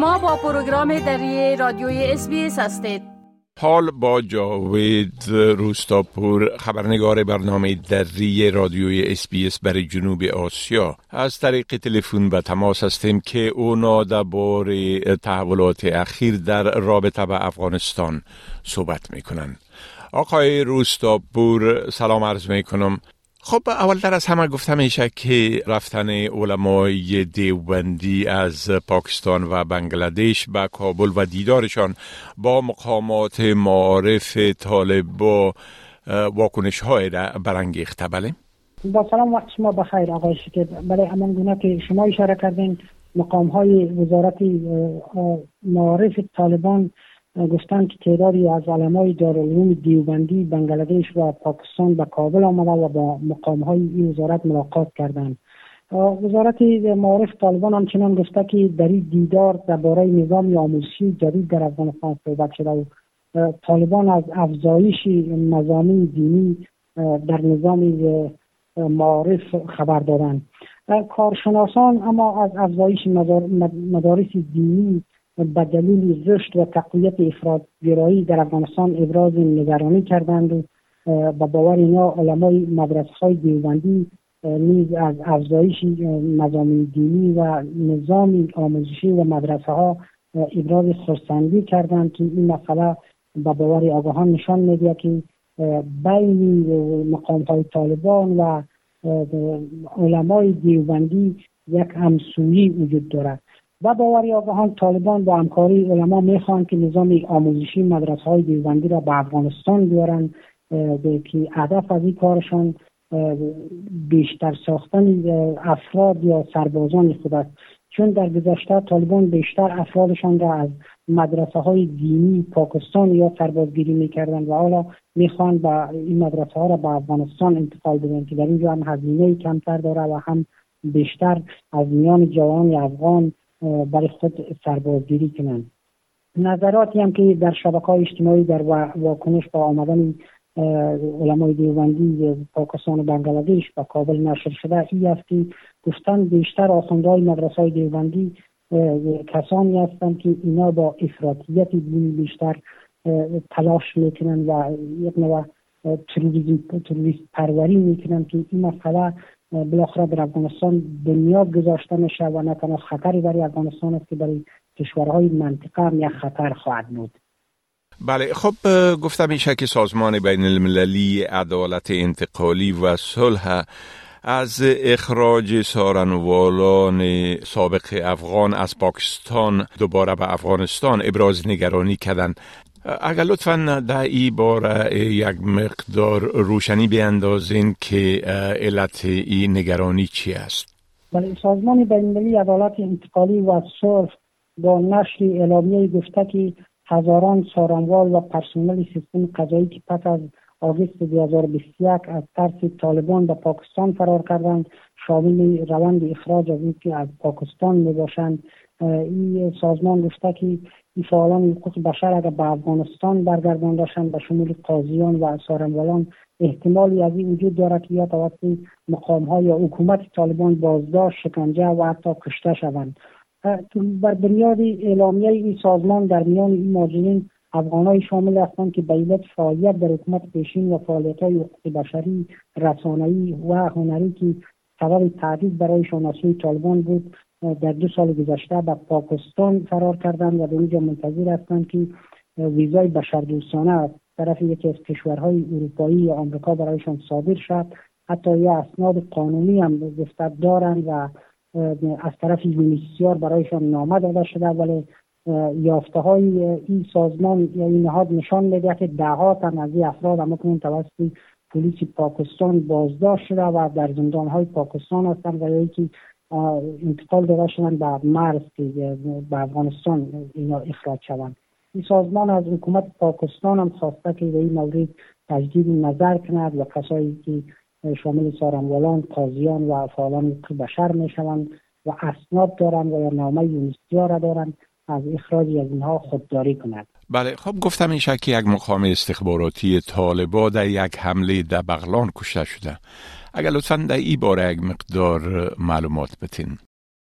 شما با پروگرام دری رادیوی SBS هستید. حال با جاوید روستاپور خبرنگار برنامه دری رادیوی SBS برای جنوب آسیا. از طریق تلفن به تماس هستیم که اونا درباره تحولات اخیر در رابطه به افغانستان صحبت می‌کنن آقای روستاپور سلام عرض می‌کنم. خب اول از همه گفته میشه که رفتن علمای دیوبندی از پاکستان و بنگلادش به کابل و دیدارشان با مقامات معارف طالب با واکنش های برانگیخته بله؟ با سلام وقت شما بخیر آقای شکر بله امان گونه که شما اشاره کردین مقام های وزارت معارف طالبان گفتند که تعدادی از علمای دارالعلوم دیوبندی بنگلادش و پاکستان به کابل آمده و با مقام های این وزارت ملاقات کردند. وزارت معارف طالبان همچنان گفته که در این دیدار درباره نظام آموزشی جدید در افغانستان صحبت شده و طالبان از افزایش مضامین دینی در نظام معارف خبر دادند. کارشناسان اما از افزایش مدارس دینی به دلیل رشد و تقویت افرادگرایی در افغانستان ابراز نگرانی کردند و با باور اینا علمای مدرسه های دیوبندی نیز از افزایش مضامین دینی و نظام آموزشی و مدرسه ها ابراز خرسندی کردند که این مسئله به باور آگاهان نشان میده که بین مقام های طالبان و علمای دیوبندی یک همسویی وجود دارد. و باوری آگاهان طالبان با همکاری علما می‌خواهند که نظام آموزشی مدرسه های دیوبندی را به افغانستان بیارن که هدف از این کارشان بیشتر ساختن افراد یا سربازان خود است. چون در گذشته طالبان بیشتر افرادشان را از مدرسه های دینی پاکستان یا سربازگیری می‌کردن و حالا می‌خوان با این مدرسه ها را به افغانستان انتقال بدن که در اینجا هم هزینه کمتر داره و هم بیشتر از میان جوان افغان برای خود سربازگیری کنند. نظراتی هم که در شبکه های اجتماعی در واکنش با آمدن علمای دیوبندی پاکستان و بنگلادش به کابل نشر شده ای است که گفتن بیشتر آخوندهای مدرسه های دیوبندی کسانی هستند که اینا با افراطیت دینی بیشتر تلاش می‌کنن و یک نوع تروریسم پروری می‌کنن که این مسئله بالاخره در افغانستان بنیاد گذاشته میشه و نه تنها خطری برای افغانستان است که برای کشورهای منطقه هم یک خطر خواهد بود. بله خب گفته میشه که سازمان بین المللی عدالت انتقالی و صلح از اخراج سارنوالان سابق افغان از پاکستان دوباره به افغانستان ابراز نگرانی کردند. اگر لطفا در ای بار یک مقدار روشنی بیندازین که علت این نگرانی چی است؟ بله سازمان بینالمللی عدالت انتقالی و صلح با نشر اعلامیه گفته که هزاران سارنوال و پرسنل سیستم قضایی که پس از آگست 2021 از ترس طالبان به پاکستان فرار کردند شامل روند اخراج از اینکه از پاکستان می باشند این سازمان گفته که این فعالان حقوق بشر اگر به افغانستان برگردان داشتن به شمول قاضیان و سارنوالان احتمالی از این وجود دارد که یا توسط مقام ها یا حکومت طالبان بازداشت شکنجه و حتی کشته شوند. بر بنیاد اعلامیه این سازمان در میان این ماجرین افغانای شامل هستند که به علت فعالیت در حکومت پیشین و فعالیت های حقوق بشری رسانه‌ای و هنری که سبب تعدید برای شناسی طالبان بود در دو سال گذشته به پاکستان فرار کردند و به اینجا منتظر هستند که ویزای بشردوستانه از طرف یکی از کشورهای اروپایی یا آمریکا برایشان صادر شد حتی یا اسناد قانونی هم گفته دارند و از طرف یونیسیار برایشان نامه داده شده ولی یافته های این سازمان یا این نهاد نشان میده که دهها تن از این افراد هم توسط پلیس پاکستان بازداشت شده و در زندان های پاکستان هستند و یکی انتقال داده شدن به مرز که به افغانستان اینا اخراج شوند این سازمان از حکومت پاکستان هم خواسته که به این مورد تجدید نظر کند و کسایی که شامل سارنوالان قاضیان و فعالان حقوق بشر می‌شوند و اسناد دارند و یا نامه یونیسیا را دارند از اخراج از اینها خودداری کند. بله خب گفتم این که یک مقام استخباراتی طالبا در یک حمله در بغلان کشته شده. اگر لطفا این باره یک مقدار معلومات بتین.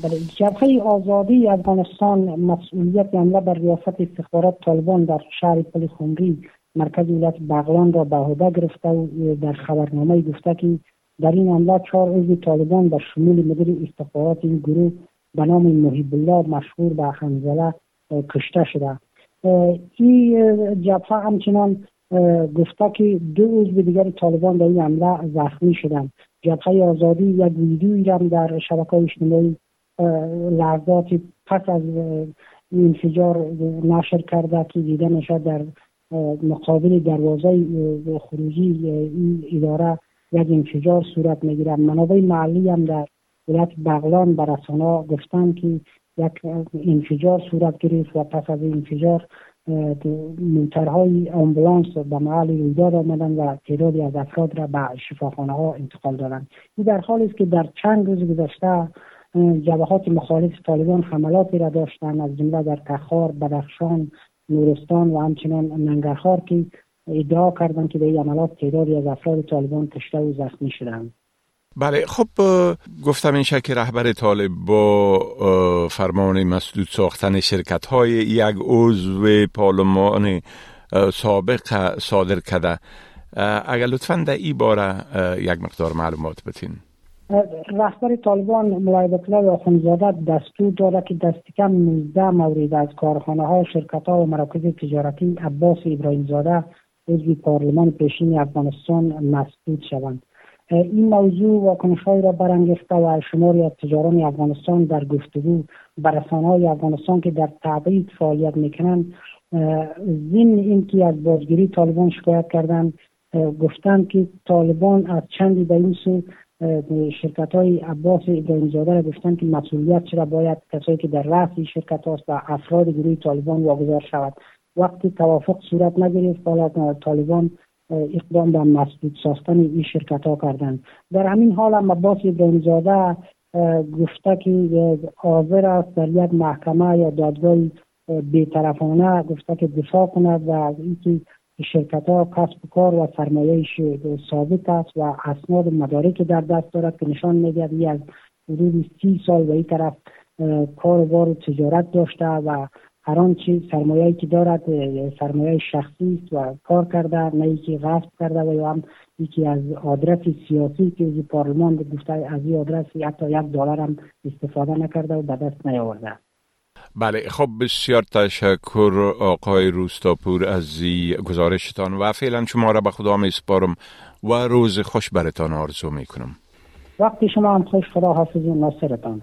بله جبهه آزادی افغانستان مسئولیت حمله بر ریاست استخبارات طالبان در شهر پل خمری مرکز ولایت بغلان را به عهده گرفته و در خبرنامه گفته که در این حمله چهار عضو طالبان به شمول مدیر استخبارات این گروه به نام محیب الله مشهور به حنزله کشته شده. این جبهه همچنان گفته که دو عضو دیگر طالبان در این حمله زخمی شدند. جبهه آزادی یک ویدیویی را در شبکه اجتماعی لحظات پس از انفجار نشر کرده که دیده می‌شد در مقابل دروازه خروجی این اداره یک انفجار صورت می‌گیرد. منابع محلی هم در ولایت بغلان به رسانه گفتن که یک انفجار صورت گرفت و پس از انفجار موترهای آمبولانس به محل رویداد آمدن و تعدادی از افراد را به شفاخانه ها انتقال دادند. این در حالی است که در چند روز گذشته جبهات مخالف طالبان حملاتی را داشتند از جمله در تخار بدخشان نورستان و همچنان ننگرهار که ادعا کردند که به این عملات تعدادی از افراد طالبان کشته و زخمی شدند. بله خب گفتم این که رهبر طالب با فرمان مسدود ساختن شرکت های یک عضو پارلمان سابق صادر کرده اگر لطفا در این باره یک مقدار معلومات بتین رهبر طالبان ملای بطلای آخونزاده دستور داده که دست کم 19 مورد از کارخانه ها شرکت ها و مراکز تجارتی عباس ابراهیم زاده عضو پارلمان پیشین افغانستان مسدود شوند. این موضوع واکنش را برانگیخته و شماری از تجاران افغانستان در گفتگو بر های افغانستان که در تبعید فعالیت می‌کنند ضمن اینکه از بازگیری طالبان شکایت کردند گفتند که طالبان از چندی به این سو شرکت های عباس ابراهیم زاده را گفتند که مسئولیت چرا باید کسایی که در رأس شرکت هاست و افراد گروه طالبان واگذار شود. وقتی توافق صورت نگرفت حالا طالبان اقدام به مسدود ساختن این شرکت ها کردند در همین حال هم عباس ابراهیم زاده گفته که حاضر است در یک محکمه یا دادگاه بیطرفانه گفته که دفاع کند و اینکه شرکت ها کسب و کار و سرمایهش ثابت است و اسناد مدارک در دست دارد که نشان می‌دهد از حدود سی سال به این طرف کار و بار تجارت داشته و هر آنچه سرمایه که دارد سرمایه شخصی است و کار کرده نه یکی غصب کرده و یا هم یکی از آدرس سیاسی که از پارلمان گفته از این آدرس حتی یک دلار هم استفاده نکرده و به دست نیاورده. بله خب بسیار تشکر آقای روستاپور از گزارشتان و فعلا شما را به خدا می سپارم و روز خوش برتان آرزو می کنم وقت شما هم خوش خدا حافظ ناصرتان.